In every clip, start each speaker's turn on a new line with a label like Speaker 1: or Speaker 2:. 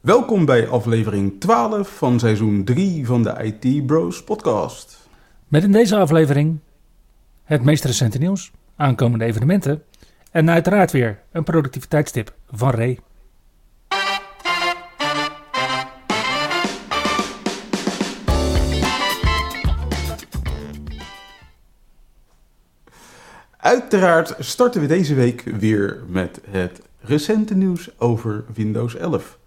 Speaker 1: Welkom bij aflevering 12 van seizoen 3 van de IT Bros podcast.
Speaker 2: Met in deze aflevering het meest recente nieuws, aankomende evenementen en uiteraard weer een productiviteitstip van Ray.
Speaker 1: Uiteraard starten we deze week weer met het recente nieuws over Windows 11.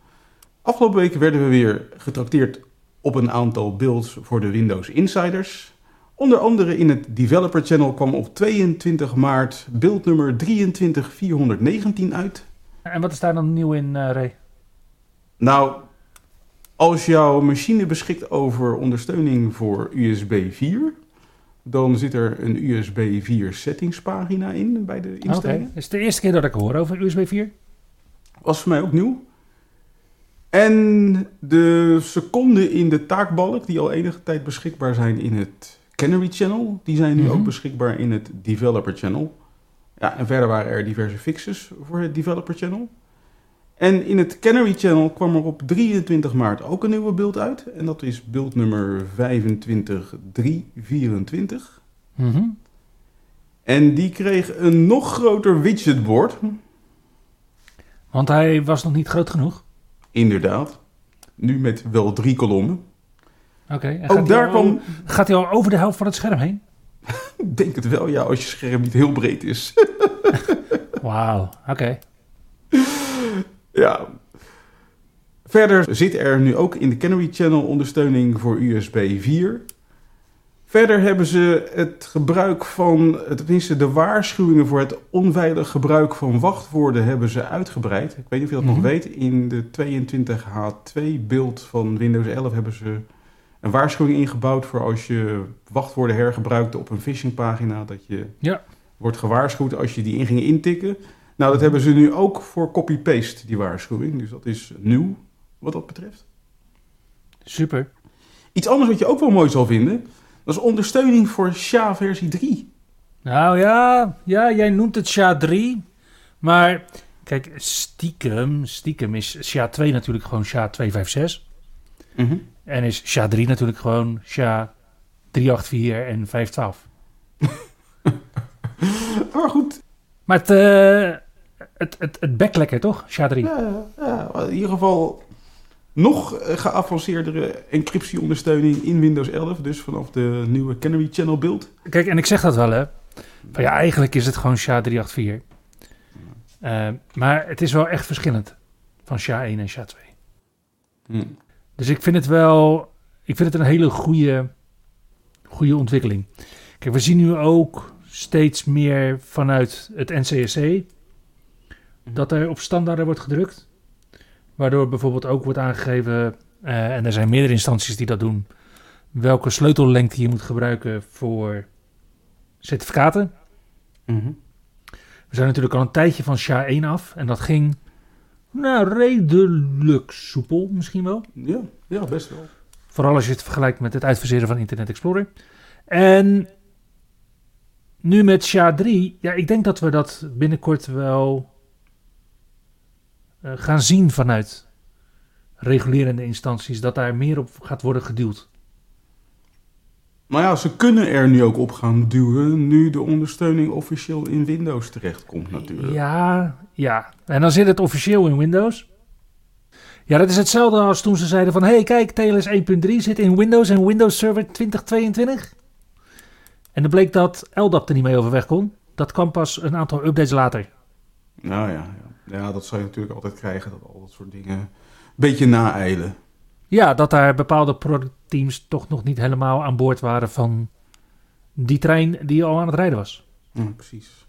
Speaker 1: Afgelopen week werden we weer getrakteerd op een aantal builds voor de Windows Insiders. Onder andere in het Developer Channel kwam op 22 maart beeld nummer 23419 uit.
Speaker 2: En wat is daar dan nieuw in, uh, Ray?
Speaker 1: Nou, als jouw machine beschikt over ondersteuning voor USB 4, dan zit er een USB 4 settingspagina in bij de instellingen.
Speaker 2: Oké, is het de eerste keer dat ik hoor over USB 4?
Speaker 1: Was voor mij ook nieuw. En de seconden in de taakbalk, die al enige tijd beschikbaar zijn in het Canary Channel, die zijn nu
Speaker 2: Mhm.
Speaker 1: ook beschikbaar in het Developer Channel. Ja, en verder waren er diverse fixes voor het Developer Channel. En in het Canary Channel kwam er op 23 maart ook een nieuwe beeld uit. En dat is beeld nummer 25324.
Speaker 2: Mhm.
Speaker 1: En die kreeg een nog groter widgetboard.
Speaker 2: Want hij was nog niet groot genoeg.
Speaker 1: Inderdaad. Nu met wel drie kolommen.
Speaker 2: Oké, en
Speaker 1: Ook
Speaker 2: gaat,
Speaker 1: daar
Speaker 2: hij al,
Speaker 1: kwam,
Speaker 2: gaat hij al over de helft van het scherm heen?
Speaker 1: ik denk het wel, ja, als je scherm niet heel breed is.
Speaker 2: Wauw, oké.
Speaker 1: ja. Verder zit er nu ook in de Canary Channel ondersteuning voor USB 4. Verder hebben ze het gebruik van, tenminste de waarschuwingen voor het onveilig gebruik van wachtwoorden hebben ze uitgebreid. Ik weet niet of je dat
Speaker 2: Mhm.
Speaker 1: nog weet. In de 22H2 beeld van Windows 11 hebben ze een waarschuwing ingebouwd voor als je wachtwoorden hergebruikte op een phishingpagina, dat je
Speaker 2: Ja.
Speaker 1: wordt gewaarschuwd als je die in ging intikken. Nou, dat hebben ze nu ook voor copy-paste, die waarschuwing. Dus dat is nieuw wat dat betreft.
Speaker 2: Super.
Speaker 1: Iets anders wat je ook wel mooi zal vinden, dat is ondersteuning voor SHA versie 3.
Speaker 2: Nou ja, ja, jij noemt het SHA-3. Maar kijk, stiekem, stiekem is SHA-2 natuurlijk gewoon SHA-256. En is SHA-3 natuurlijk gewoon SHA-384 en 512.
Speaker 1: Maar goed,
Speaker 2: Maar het, eh het, het, het bek lekker toch, SHA-3?
Speaker 1: ja, ja, in ieder geval nog eh, geavanceerdere encryptieondersteuning in Windows 11. Dus vanaf de nieuwe Canary Channel beeld.
Speaker 2: Kijk, en ik zeg dat wel hè. Van ja, eigenlijk is het gewoon SHA-384. Eh, maar het is wel echt verschillend van SHA-1 en SHA-2.
Speaker 1: Hm.
Speaker 2: Dus ik vind het wel, ik vind het een hele goede, goede ontwikkeling. Kijk, we zien nu ook steeds meer vanuit het NCSC dat er op standaarden wordt gedrukt. Waardoor bijvoorbeeld ook wordt aangegeven, eh, en er zijn meerdere instanties die dat doen, welke sleutellengte je moet gebruiken voor certificaten.
Speaker 1: Mhm.
Speaker 2: We zijn natuurlijk al een tijdje van SHA-1 af en dat ging nou, redelijk soepel misschien wel.
Speaker 1: Ja, ja, best wel.
Speaker 2: Vooral als je het vergelijkt met het uitfaseren van Internet Explorer. En nu met SHA-3, ja, ik denk dat we dat binnenkort wel gaan zien vanuit regulerende instanties, dat daar meer op gaat worden geduwd.
Speaker 1: Maar ja, ze kunnen er nu ook op gaan duwen, nu de ondersteuning officieel in Windows terechtkomt natuurlijk.
Speaker 2: Ja, ja. En dan zit het officieel in Windows. Ja, dat is hetzelfde als toen ze zeiden van... hey, kijk, TLS 1.3 zit in Windows en Windows Server 2022. En dan bleek dat LDAP er niet mee overweg kon. Dat kwam pas een aantal updates later.
Speaker 1: Nou ja, ja. dat zou je natuurlijk altijd krijgen, dat al dat soort dingen een beetje naeilen.
Speaker 2: Ja, dat daar bepaalde productteams toch nog niet helemaal aan boord waren van die trein die al aan het rijden was.
Speaker 1: Ja, precies.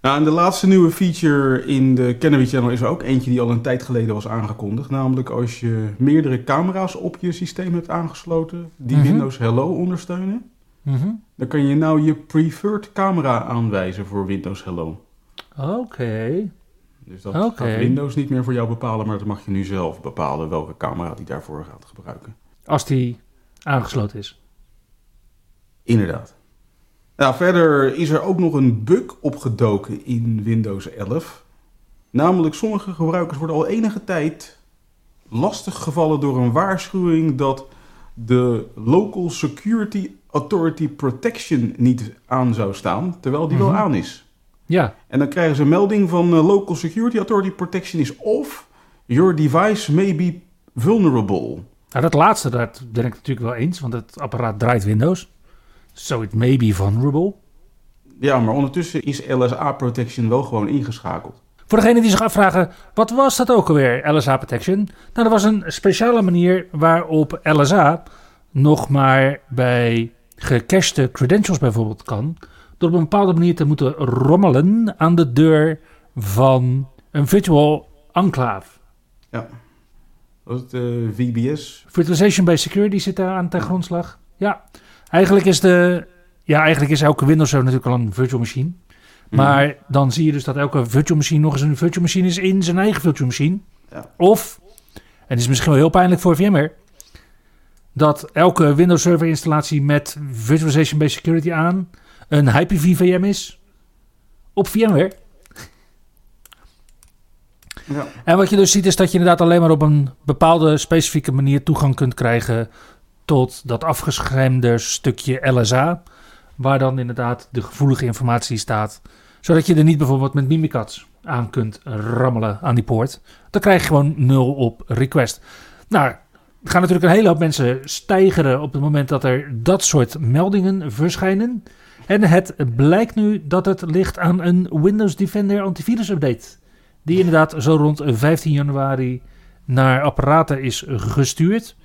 Speaker 1: Nou, en de laatste nieuwe feature in de Canary Channel is er ook eentje die al een tijd geleden was aangekondigd. Namelijk als je meerdere camera's op je systeem hebt aangesloten die
Speaker 2: Mhm.
Speaker 1: Windows Hello ondersteunen.
Speaker 2: Mhm.
Speaker 1: Dan kan je nou je preferred camera aanwijzen voor Windows Hello.
Speaker 2: Oké.
Speaker 1: Dus dat
Speaker 2: Oké.
Speaker 1: gaat Windows niet meer voor jou bepalen, maar dat mag je nu zelf bepalen welke camera die daarvoor gaat gebruiken.
Speaker 2: Als die aangesloten is.
Speaker 1: Inderdaad. Nou, verder is er ook nog een bug opgedoken in Windows 11. Namelijk, sommige gebruikers worden al enige tijd lastiggevallen door een waarschuwing dat de Local Security Authority Protection niet aan zou staan, terwijl die
Speaker 2: Mhm.
Speaker 1: wel aan is.
Speaker 2: Ja.
Speaker 1: En dan krijgen ze een melding van eh, Local Security Authority Protection is off. Your device may be vulnerable.
Speaker 2: Nou, dat laatste, dat ben ik natuurlijk wel eens, want het apparaat draait Windows. So it may be vulnerable.
Speaker 1: Ja, maar ondertussen is LSA Protection wel gewoon ingeschakeld.
Speaker 2: Voor degene die zich afvragen, wat was dat ook alweer, LSA Protection? Nou, dat was een speciale manier waarop LSA nog maar bij gecachte credentials bijvoorbeeld kan. Door op een bepaalde manier te moeten rommelen aan de deur van een virtual enclave.
Speaker 1: Was het eh, VBS?
Speaker 2: Virtualization based security zit daar aan ten grondslag. Ja, eigenlijk is de. Ja, eigenlijk is elke Windows server natuurlijk al een virtual machine. Maar dan zie je dus dat elke virtual machine nog eens een virtual machine is in zijn eigen virtual machine.
Speaker 1: Ja.
Speaker 2: Of, en het is misschien wel heel pijnlijk voor VMware, dat elke Windows Server installatie met Virtualization Based Security aan een Hyper-V VM is op VMware.
Speaker 1: Ja.
Speaker 2: En wat je dus ziet is dat je inderdaad alleen maar op een bepaalde specifieke manier toegang kunt krijgen tot dat afgeschermde stukje LSA, waar dan inderdaad de gevoelige informatie staat, zodat je er niet bijvoorbeeld met Mimikatz aan kunt rammelen aan die poort. Dan krijg je gewoon 0 op request. Nou, er gaan natuurlijk een hele hoop mensen stijgeren op het moment dat er dat soort meldingen verschijnen. En het blijkt nu dat het ligt aan een Windows Defender antivirus update. Die inderdaad zo rond 15 januari naar apparaten is gestuurd.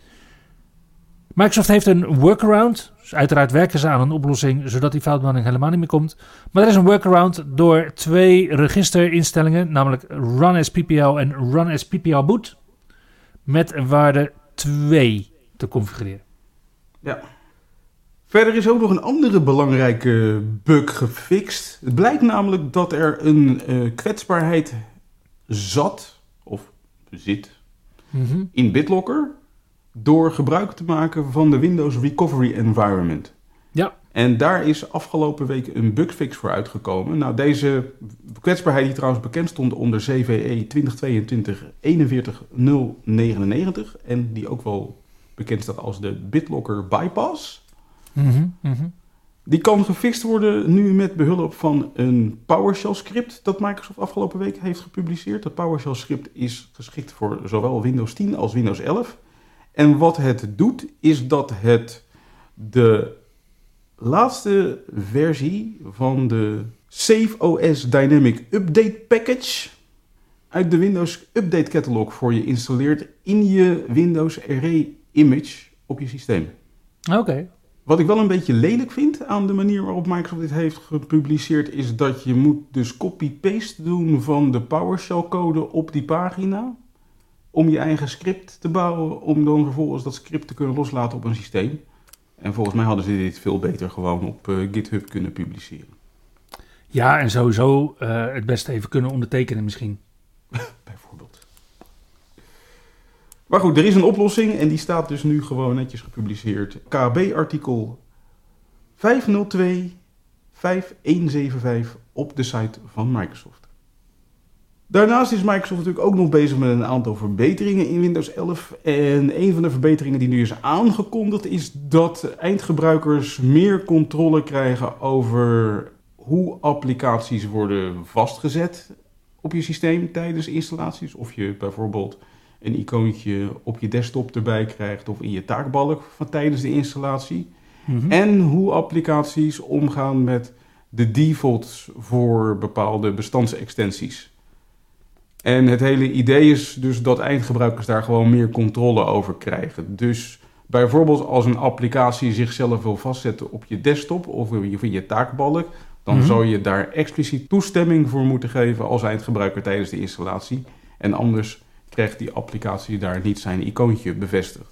Speaker 2: Microsoft heeft een workaround. Dus uiteraard werken ze aan een oplossing zodat die foutmelding helemaal niet meer komt. Maar er is een workaround door twee registerinstellingen, namelijk Run as PPL en Run as PPL boot, met een waarde 2 te configureren.
Speaker 1: Verder is ook nog een andere belangrijke bug gefixt. Het blijkt namelijk dat er een eh, kwetsbaarheid zat, of zit,
Speaker 2: Mhm.
Speaker 1: in BitLocker door gebruik te maken van de Windows Recovery Environment.
Speaker 2: Ja.
Speaker 1: En daar is afgelopen week een bugfix voor uitgekomen. Nou, deze kwetsbaarheid die trouwens bekend stond onder E CVE 2022-41099 en die ook wel bekend staat als de BitLocker Bypass.
Speaker 2: Mhm, mhm.
Speaker 1: Die kan gefixt worden nu met behulp van een PowerShell script dat Microsoft afgelopen week heeft gepubliceerd. Dat PowerShell script is geschikt voor zowel Windows 10 als Windows 11. En wat het doet is dat het de laatste versie van de Save OS Dynamic Update Package uit de Windows Update Catalog voor je installeert in je Windows RE image op je systeem.
Speaker 2: Oké.
Speaker 1: Wat ik wel een beetje lelijk vind aan de manier waarop Microsoft dit heeft gepubliceerd, is dat je moet dus copy-paste doen van de PowerShell-code op die pagina. Om je eigen script te bouwen, om dan vervolgens dat script te kunnen loslaten op een systeem. En volgens mij hadden ze dit veel beter gewoon op eh, GitHub kunnen publiceren.
Speaker 2: Ja, en sowieso eh, het beste even kunnen ondertekenen misschien.
Speaker 1: Bijvoorbeeld. Maar goed, er is een oplossing en die staat dus nu gewoon netjes gepubliceerd. KB-artikel 502-5175 op de site van Microsoft. Daarnaast is Microsoft natuurlijk ook nog bezig met een aantal verbeteringen in Windows 11. En een van de verbeteringen die nu is aangekondigd is dat eindgebruikers meer controle krijgen over hoe applicaties worden vastgezet op je systeem tijdens installaties. Of je bijvoorbeeld een icoontje op je desktop erbij krijgt of in je taakbalk van tijdens de installatie.
Speaker 2: Mhm.
Speaker 1: En hoe applicaties omgaan met de defaults voor bepaalde bestandsextensies. En het hele idee is dus dat eindgebruikers daar gewoon meer controle over krijgen. Dus bijvoorbeeld als een applicatie zichzelf wil vastzetten op je desktop of in je taakbalk, dan
Speaker 2: Mhm.
Speaker 1: zou je daar expliciet toestemming voor moeten geven als eindgebruiker tijdens de installatie. En anders krijgt die applicatie daar niet zijn icoontje bevestigd.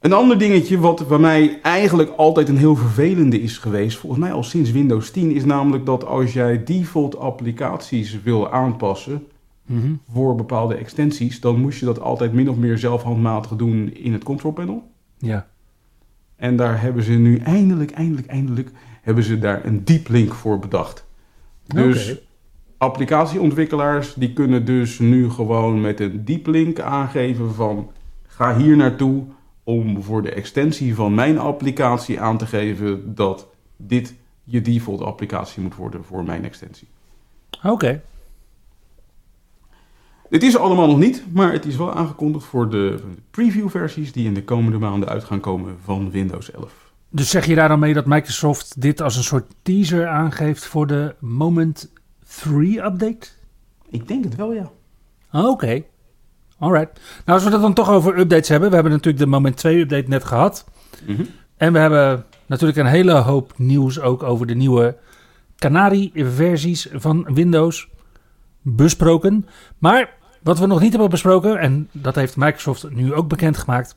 Speaker 1: Een ander dingetje wat bij mij eigenlijk altijd een heel vervelende is geweest, volgens mij al sinds Windows 10, is namelijk dat als jij default applicaties wil aanpassen
Speaker 2: Mhm.
Speaker 1: voor bepaalde extensies, dan moest je dat altijd min of meer zelf handmatig doen in het control panel.
Speaker 2: Ja.
Speaker 1: En daar hebben ze nu eindelijk, eindelijk, eindelijk hebben ze daar een deep link voor bedacht. Dus. Applicatieontwikkelaars die kunnen dus nu gewoon met een deep link aangeven van ga hier naartoe om voor de extensie van mijn applicatie aan te geven dat dit je default applicatie moet worden voor mijn extensie.
Speaker 2: Oké.
Speaker 1: Dit is allemaal nog niet, maar het is wel aangekondigd voor de preview versies die in de komende maanden uit gaan komen van Windows 11.
Speaker 2: Dus zeg je daar dan mee dat Microsoft dit als een soort teaser aangeeft voor de Moment 3 update?
Speaker 1: Ik denk het wel, ja.
Speaker 2: Ah, Oké. Alright. Nou, als we het dan toch over updates hebben. We hebben natuurlijk de Moment 2 update net gehad.
Speaker 1: Mhm.
Speaker 2: En we hebben natuurlijk een hele hoop nieuws ook over de nieuwe Canary-versies van Windows besproken. Maar wat we nog niet hebben besproken, en dat heeft Microsoft nu ook bekendgemaakt,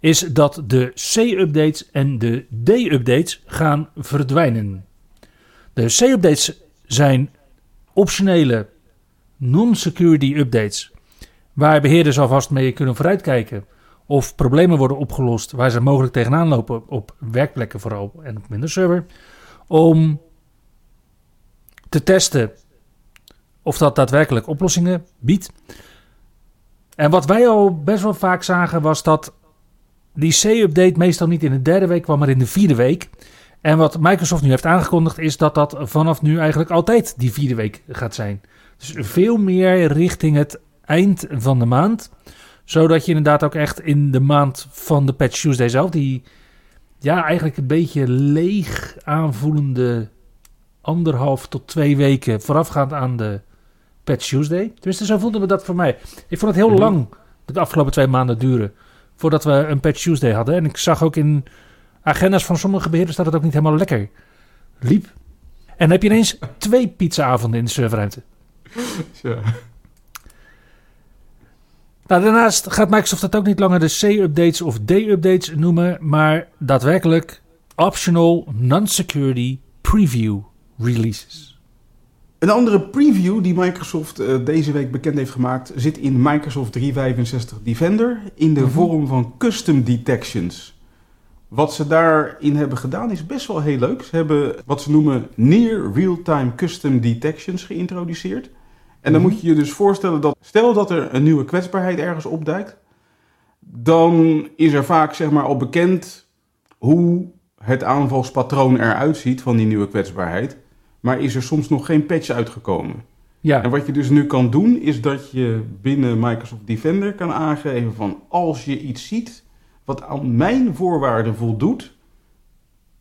Speaker 2: is dat de C-updates en de D-updates gaan verdwijnen. De C-updates zijn optionele non-security updates, waar beheerders alvast mee kunnen vooruitkijken of problemen worden opgelost waar ze mogelijk tegenaan lopen op werkplekken vooral en op Windows Server, om te testen of dat daadwerkelijk oplossingen biedt. En wat wij al best wel vaak zagen was dat die C-update meestal niet in de derde week kwam, maar in de vierde week. En wat Microsoft nu heeft aangekondigd is dat dat vanaf nu eigenlijk altijd die vierde week gaat zijn. Dus veel meer richting het eind van de maand. Zodat je inderdaad ook echt in de maand van de Patch Tuesday zelf, die ja, eigenlijk een beetje leeg aanvoelende anderhalf tot twee weken voorafgaand aan de Patch Tuesday. Tenminste, zo voelde me dat voor mij. Ik vond het heel
Speaker 1: Mhm.
Speaker 2: lang de afgelopen twee maanden duren voordat we een Patch Tuesday hadden. En ik zag ook in agenda's van sommige beheerders dat het ook niet helemaal lekker liep. En dan heb je ineens twee pizzaavonden in de serverruimte.
Speaker 1: Ja.
Speaker 2: Nou, daarnaast gaat Microsoft het ook niet langer de C-updates of D-updates noemen, maar daadwerkelijk optional non-security preview releases.
Speaker 1: Een andere preview die Microsoft eh, deze week bekend heeft gemaakt zit in Microsoft 365 Defender in de
Speaker 2: Mhm.
Speaker 1: vorm van custom detections. Wat ze daarin hebben gedaan is best wel heel leuk. Ze hebben wat ze noemen near real-time custom detections geïntroduceerd. En dan
Speaker 2: Mhm.
Speaker 1: moet je je dus voorstellen dat stel dat er een nieuwe kwetsbaarheid ergens opduikt, dan is er vaak zeg maar al bekend hoe het aanvalspatroon eruit ziet van die nieuwe kwetsbaarheid. Maar is er soms nog geen patch uitgekomen.
Speaker 2: Ja,
Speaker 1: En wat je dus nu kan doen, is dat je binnen Microsoft Defender kan aangeven van als je iets ziet wat aan mijn voorwaarden voldoet,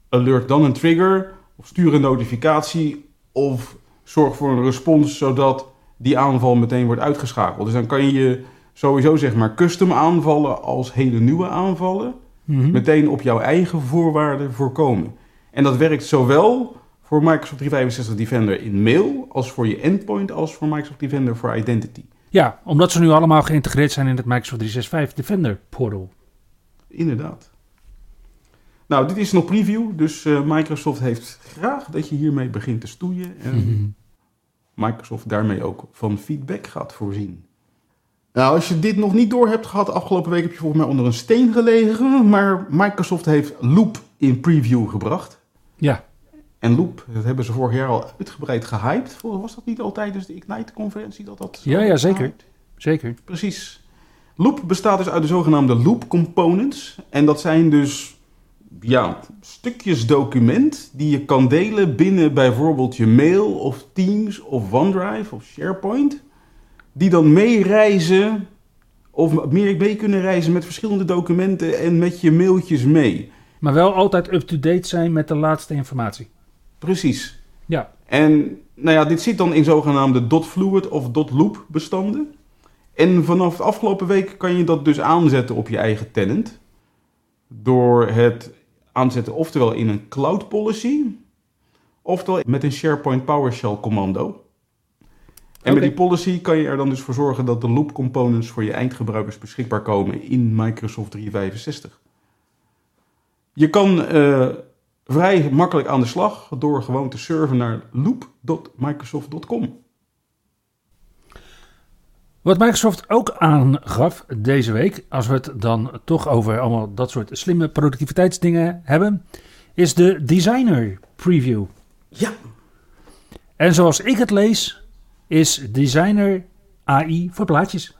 Speaker 1: alert dan een trigger, of stuur een notificatie, of zorg voor een respons zodat die aanval meteen wordt uitgeschakeld. Dus dan kan je sowieso zeg maar custom aanvallen als hele nieuwe aanvallen
Speaker 2: Mhm.
Speaker 1: meteen op jouw eigen voorwaarden voorkomen. En dat werkt zowel voor Microsoft 365 Defender in mail als voor je endpoint als voor Microsoft Defender voor Identity.
Speaker 2: ja, omdat ze nu allemaal geïntegreerd zijn in het Microsoft 365 Defender portal.
Speaker 1: Inderdaad. Nou, dit is nog preview, dus eh, Microsoft heeft graag dat je hiermee begint te stoeien en
Speaker 2: Mhm.
Speaker 1: Microsoft daarmee ook van feedback gaat voorzien. Nou, als je dit nog niet door hebt gehad, afgelopen week heb je volgens mij onder een steen gelegen, maar Microsoft heeft Loop in preview gebracht.
Speaker 2: Ja,
Speaker 1: En Loop, dat hebben ze vorig jaar al uitgebreid gehyped. Was dat niet al tijdens de Ignite-conferentie dat dat...
Speaker 2: Ja, ja, zeker.
Speaker 1: gehyped?
Speaker 2: zeker.
Speaker 1: Precies. Loop bestaat dus uit de zogenaamde Loop Components. En dat zijn dus ja, stukjes document die je kan delen binnen bijvoorbeeld je mail of Teams of OneDrive of SharePoint. Die dan meereizen of meer mee kunnen reizen met verschillende documenten en met je mailtjes mee.
Speaker 2: Maar wel altijd up-to-date zijn met de laatste informatie.
Speaker 1: Precies.
Speaker 2: Ja.
Speaker 1: En nou ja, dit zit dan in zogenaamde .fluid of .loop bestanden. En vanaf de afgelopen week kan je dat dus aanzetten op je eigen tenant. Door het aanzetten oftewel in een cloud policy. Oftewel met een SharePoint PowerShell commando. En met die policy kan je er dan dus voor zorgen dat de loop components voor je eindgebruikers beschikbaar komen in Microsoft 365. Je kan eh, vrij makkelijk aan de slag door gewoon te surfen naar loop.microsoft.com.
Speaker 2: Wat Microsoft ook aangaf deze week, als we het dan toch over allemaal dat soort slimme productiviteitsdingen hebben, is de Designer Preview.
Speaker 1: Ja,
Speaker 2: En zoals ik het lees, is Designer AI voor plaatjes.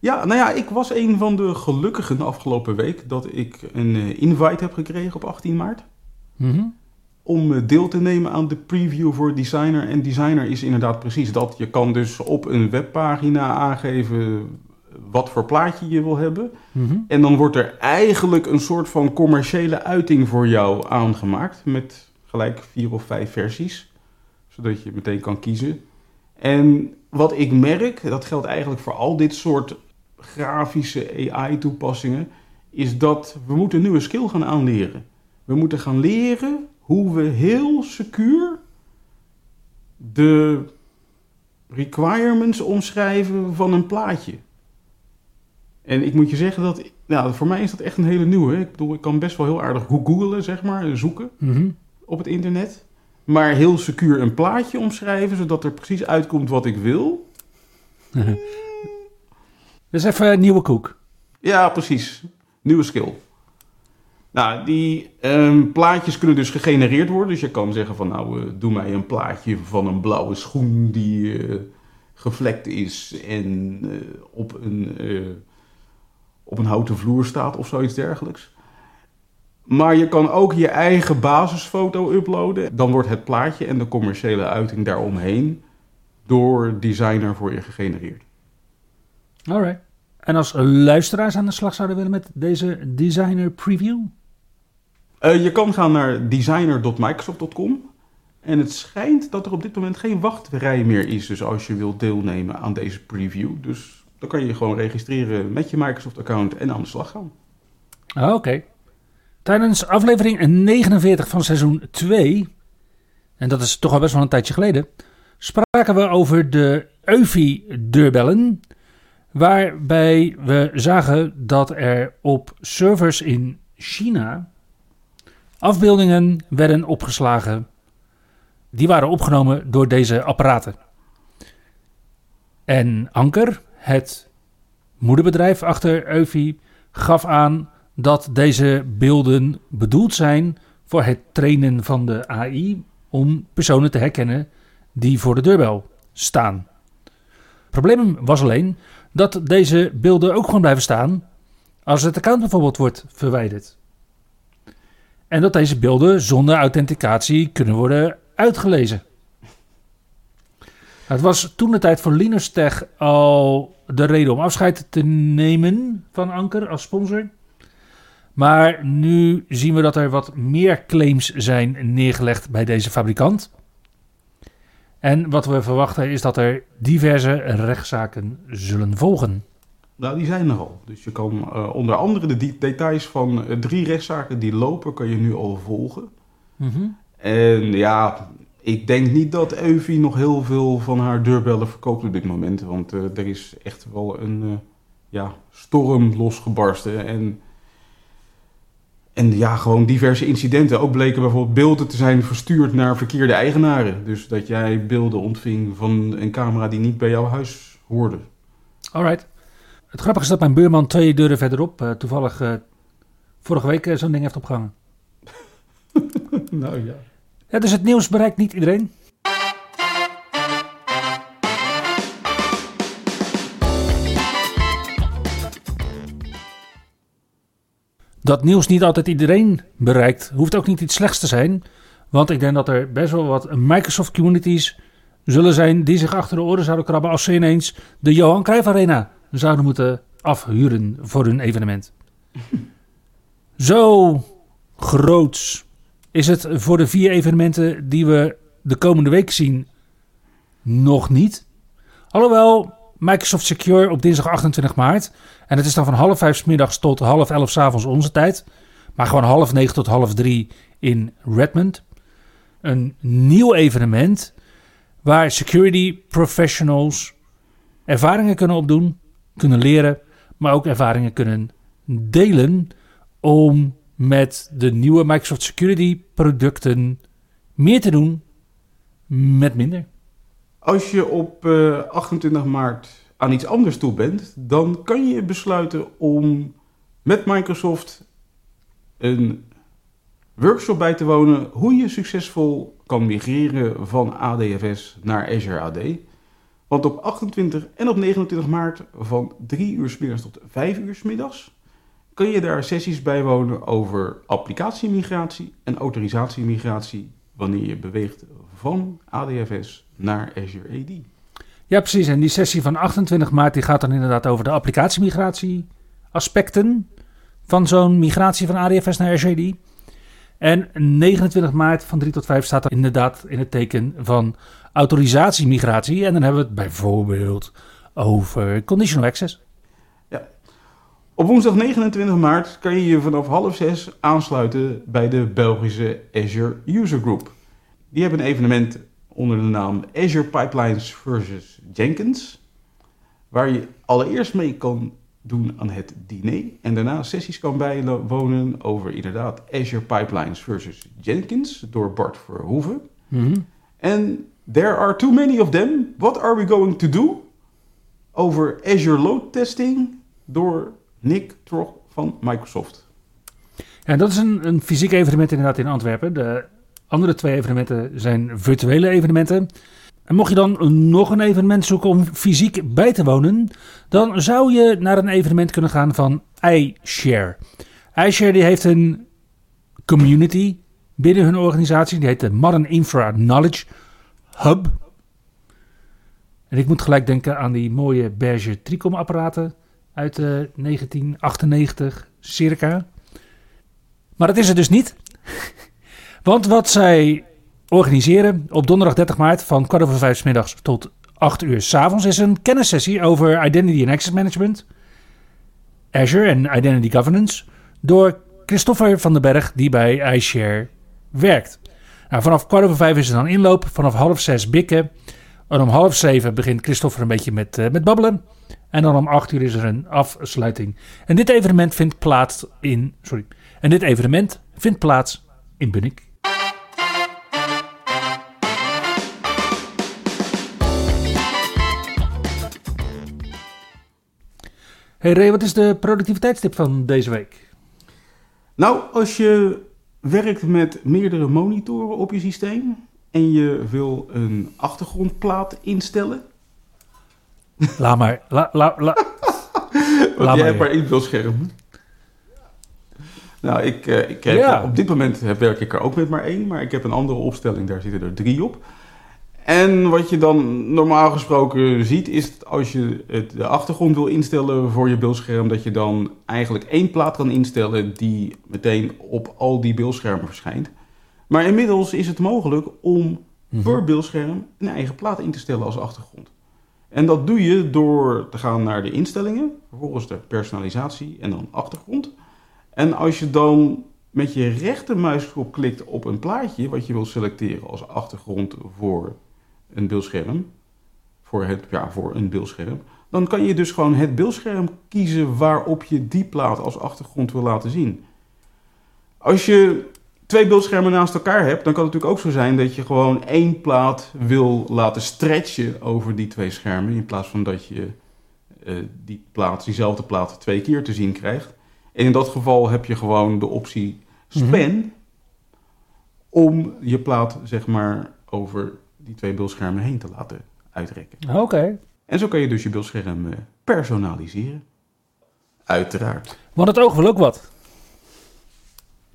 Speaker 1: Ja, nou ja, ik was een van de gelukkigen de afgelopen week dat ik een eh, invite heb gekregen op 18 maart.
Speaker 2: Mhm.
Speaker 1: Om eh, deel te nemen aan de preview voor Designer. En Designer is inderdaad precies dat. Je kan dus op een webpagina aangeven wat voor plaatje je wil hebben.
Speaker 2: Mhm.
Speaker 1: En dan wordt er eigenlijk een soort van commerciële uiting voor jou aangemaakt. Met gelijk vier of vijf versies. Zodat je meteen kan kiezen. En wat ik merk, dat geldt eigenlijk voor al dit soort grafische AI-toepassingen, is dat we moeten een nieuwe skill gaan aanleren. We moeten gaan leren hoe we heel secuur de requirements omschrijven van een plaatje. En ik moet je zeggen dat, nou, voor mij is dat echt een hele nieuwe. Ik bedoel, ik kan best wel heel aardig googlen, zeg maar, zoeken
Speaker 2: Mhm.
Speaker 1: op het internet. Maar heel secuur een plaatje omschrijven, zodat er precies uitkomt wat ik wil.
Speaker 2: Dus even een nieuwe koek.
Speaker 1: Ja, precies. Nieuwe skill. Nou, die ehm, plaatjes kunnen dus gegenereerd worden. Dus je kan zeggen van nou, eh, doe mij een plaatje van een blauwe schoen die eh, gevlekt is en eh, op, een, op een houten vloer staat of zoiets dergelijks. Maar je kan ook je eigen basisfoto uploaden. Dan wordt het plaatje en de commerciële uiting daaromheen door designer voor je gegenereerd.
Speaker 2: Alright. En als luisteraars aan de slag zouden willen met deze Designer Preview?
Speaker 1: Eh, je kan gaan naar designer.microsoft.com. En het schijnt dat er op dit moment geen wachtrij meer is. Dus als je wilt deelnemen aan deze preview. Dus dan kan je je gewoon registreren met je Microsoft-account en aan de slag gaan.
Speaker 2: Ah, Oké. Tijdens aflevering 49 van seizoen 2, en dat is toch al best wel een tijdje geleden, spraken we over de EUFI-deurbellen. Waarbij we zagen dat er op servers in China afbeeldingen werden opgeslagen. Die waren opgenomen door deze apparaten. En Anker, het moederbedrijf achter EUFI, gaf aan dat deze beelden bedoeld zijn voor het trainen van de AI om personen te herkennen die voor de deurbel staan. Het probleem was alleen dat deze beelden ook gewoon blijven staan als het account bijvoorbeeld wordt verwijderd. En dat deze beelden zonder authenticatie kunnen worden uitgelezen. Het was toen de tijd voor Linus Tech al de reden om afscheid te nemen van Anker als sponsor. Maar nu zien we dat er wat meer claims zijn neergelegd bij deze fabrikant. En wat we verwachten is dat er diverse rechtszaken zullen volgen.
Speaker 1: Nou, die zijn er al. Dus je kan eh, onder andere de de- details van eh, drie rechtszaken die lopen, kan je nu al volgen. En ja, ik denk niet dat Euvi nog heel veel van haar deurbellen verkoopt op dit moment. Want eh, er is echt wel een ja, storm losgebarsten. En, en ja, gewoon diverse incidenten. Ook bleken bijvoorbeeld beelden te zijn verstuurd naar verkeerde eigenaren. Dus dat jij beelden ontving van een camera die niet bij jouw huis hoorde.
Speaker 2: Alright. Het grappige is dat mijn buurman twee deuren verderop eh, toevallig eh, vorige week eh, zo'n ding heeft opgehangen.
Speaker 1: nou ja.
Speaker 2: Ja, dus het nieuws bereikt niet iedereen. Dat nieuws niet altijd iedereen bereikt, hoeft ook niet iets slechts te zijn. Want ik denk dat er best wel wat Microsoft communities zullen zijn die zich achter de oren zouden krabben als ze ineens de Johan Cruijff Arena zouden moeten afhuren voor hun evenement. Zo groots is het voor de vier evenementen die we de komende week zien nog niet. Alhoewel Microsoft Secure op dinsdag 28 maart. En het is dan van half vijf 's middags tot half elf 's avonds onze tijd. Maar gewoon half negen tot half drie in Redmond. een nieuw evenement waar security professionals ervaringen kunnen opdoen, kunnen leren, maar ook ervaringen kunnen delen om met de nieuwe Microsoft Security producten meer te doen met minder.
Speaker 1: Als je op uh, 28 maart aan iets anders toe bent, dan kan je besluiten om met Microsoft een workshop bij te wonen hoe je succesvol kan migreren van ADFS naar Azure AD. Want op 28 en op 29 maart van 3 uur s middags tot 5 uur s middags kun je daar sessies bijwonen over applicatiemigratie en autorisatiemigratie wanneer je beweegt van ADFS naar Azure AD.
Speaker 2: Ja, precies. En die sessie van 28 maart die gaat dan inderdaad over de applicatiemigratie aspecten van zo'n migratie van ADFS naar Azure AD. En 29 maart van 3 tot 5 staat er inderdaad in het teken van autorisatiemigratie. En dan hebben we het bijvoorbeeld over conditional access.
Speaker 1: Ja. Op woensdag 29 maart kan je je vanaf half zes aansluiten bij de Belgische Azure User Group. Die hebben een evenement onder de naam Azure Pipelines versus Jenkins. Waar je allereerst mee kan doen aan het diner. En daarna sessies kan bijwonen over inderdaad Azure Pipelines versus Jenkins door Bart Verhoeven.
Speaker 2: Mm
Speaker 1: En there are too many of them. What are we going to do? Over Azure Load Testing door Nick Trog van Microsoft.
Speaker 2: Ja, dat is een, een fysiek evenement inderdaad in Antwerpen. De andere twee evenementen zijn virtuele evenementen. En mocht je dan nog een evenement zoeken om fysiek bij te wonen, dan zou je naar een evenement kunnen gaan van iShare. iShare die heeft een community binnen hun organisatie, die heet de Modern Infra Knowledge Hub. En ik moet gelijk denken aan die mooie beige Tricom apparaten uit 1998 eh, circa. Maar dat is het dus niet. Want wat zij organiseren op donderdag 30 maart van kwart over vijf middags tot 8 uur s avonds is een kennissessie over Identity and Access Management, Azure en Identity Governance door Christopher van den Berg die bij iShare werkt. Nou, vanaf kwart over vijf is er dan inloop, vanaf half zes bikken. En om half zeven begint Christopher een beetje met, uh, met babbelen. En dan om acht uur is er een afsluiting. En dit evenement vindt plaats in. Sorry. En dit evenement vindt plaats in Bunnik. Hey Ray, wat is de productiviteitstip van deze week?
Speaker 1: Nou, als je werkt met meerdere monitoren op je systeem en je wil een achtergrondplaat instellen.
Speaker 2: Laat maar. La, la, la.
Speaker 1: Want jij hebt maar één beeldscherm. Nou, ik, uh, ik heb, op dit moment werk ik er ook met maar één, maar ik heb een andere opstelling, daar zitten er drie op. En wat je dan normaal gesproken ziet, is als je het, de achtergrond wil instellen voor je beeldscherm, dat je dan eigenlijk één plaat kan instellen die meteen op al die beeldschermen verschijnt. Maar inmiddels is het mogelijk om mhm. per beeldscherm een eigen plaat in te stellen als achtergrond. En dat doe je door te gaan naar de instellingen, vervolgens de personalisatie en dan achtergrond. En als je dan met je rechtermuisknop klikt op een plaatje wat je wil selecteren als achtergrond voor een beeldscherm, voor, het, ja, voor een beeldscherm, dan kan je dus gewoon het beeldscherm kiezen waarop je die plaat als achtergrond wil laten zien. Als je twee beeldschermen naast elkaar hebt, dan kan het natuurlijk ook zo zijn dat je gewoon één plaat wil laten stretchen over die twee schermen, in plaats van dat je uh, die plaat, diezelfde plaat twee keer te zien krijgt. En in dat geval heb je gewoon de optie span mhm. om je plaat zeg maar over die twee beeldschermen heen te laten uitrekken.
Speaker 2: Oké.
Speaker 1: En zo kan je dus je beeldscherm eh, personaliseren. Uiteraard.
Speaker 2: Want het oog wil ook wat.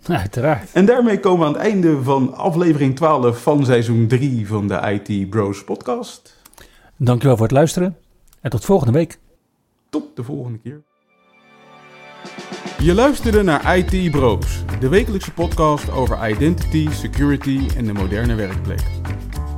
Speaker 2: Uiteraard.
Speaker 1: En daarmee komen we aan het einde van aflevering 12 van seizoen 3 van de IT Bros podcast.
Speaker 2: Dankjewel voor het luisteren en tot volgende week.
Speaker 1: Tot de volgende keer. Je luisterde naar IT Bros, de wekelijkse podcast over identity, security en de moderne werkplek.